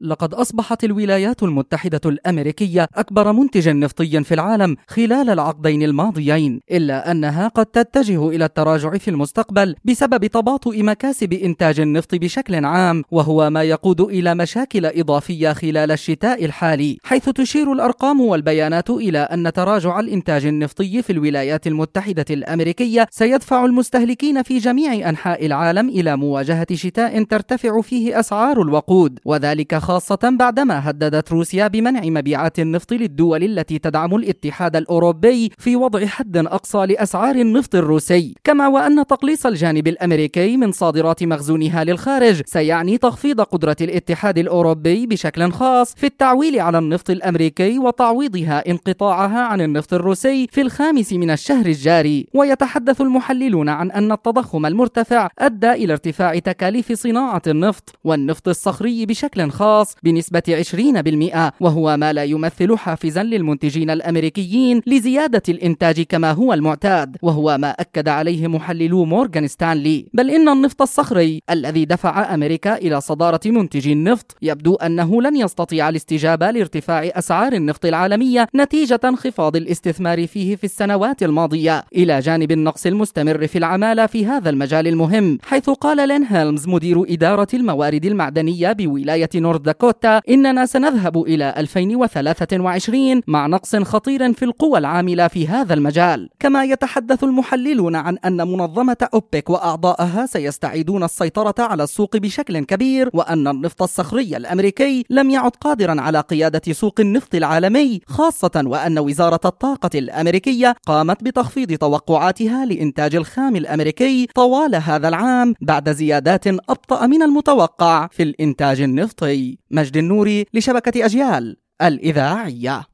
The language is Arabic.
لقد أصبحت الولايات المتحدة الأمريكية أكبر منتج نفطي في العالم خلال العقدين الماضيين، إلا أنها قد تتجه إلى التراجع في المستقبل بسبب تباطؤ مكاسب إنتاج النفط بشكل عام، وهو ما يقود إلى مشاكل إضافية خلال الشتاء الحالي، حيث تشير الأرقام والبيانات إلى أن تراجع الإنتاج النفطي في الولايات المتحدة الأمريكية سيدفع المستهلكين في جميع أنحاء العالم إلى مواجهة شتاء ترتفع فيه أسعار الوقود، وذلك خاصة بعدما هددت روسيا بمنع مبيعات النفط للدول التي تدعم الاتحاد الأوروبي في وضع حد أقصى لأسعار النفط الروسي. كما وأن تقليص الجانب الأمريكي من صادرات مخزونها للخارج سيعني تخفيض قدرة الاتحاد الأوروبي بشكل خاص في التعويل على النفط الأمريكي وتعويضها انقطاعها عن النفط الروسي في الخامس من الشهر الجاري. ويتحدث المحللون عن أن التضخم المرتفع أدى إلى ارتفاع تكاليف صناعة النفط والنفط الصخري بشكل خاص الخاص بنسبة 20% وهو ما لا يمثل حافزا للمنتجين الأمريكيين لزيادة الإنتاج كما هو المعتاد وهو ما أكد عليه محللو مورغان ستانلي. بل إن النفط الصخري الذي دفع أمريكا إلى صدارة منتجي النفط يبدو أنه لن يستطيع الاستجابة لارتفاع أسعار النفط العالمية نتيجة انخفاض الاستثمار فيه في السنوات الماضية. إلى جانب النقص المستمر في العمالة في هذا المجال المهم حيث قال لين هيلمز مدير إدارة الموارد المعدنية بولاية نورث داكوتا إننا سنذهب إلى 2023 مع نقص خطير في القوى العاملة في هذا المجال. كما يتحدث المحللون عن أن منظمة أوبك وأعضائها سيستعيدون السيطرة على السوق بشكل كبير وأن النفط الصخري الأمريكي لم يعد قادرا على قيادة سوق النفط العالمي خاصة وأن وزارة الطاقة الأمريكية قامت بتخفيض توقعاتها لإنتاج الخام الأمريكي طوال هذا العام بعد زيادات أبطأ من المتوقع في الإنتاج النفطي. مجد النوري لشبكة أجيال الإذاعية.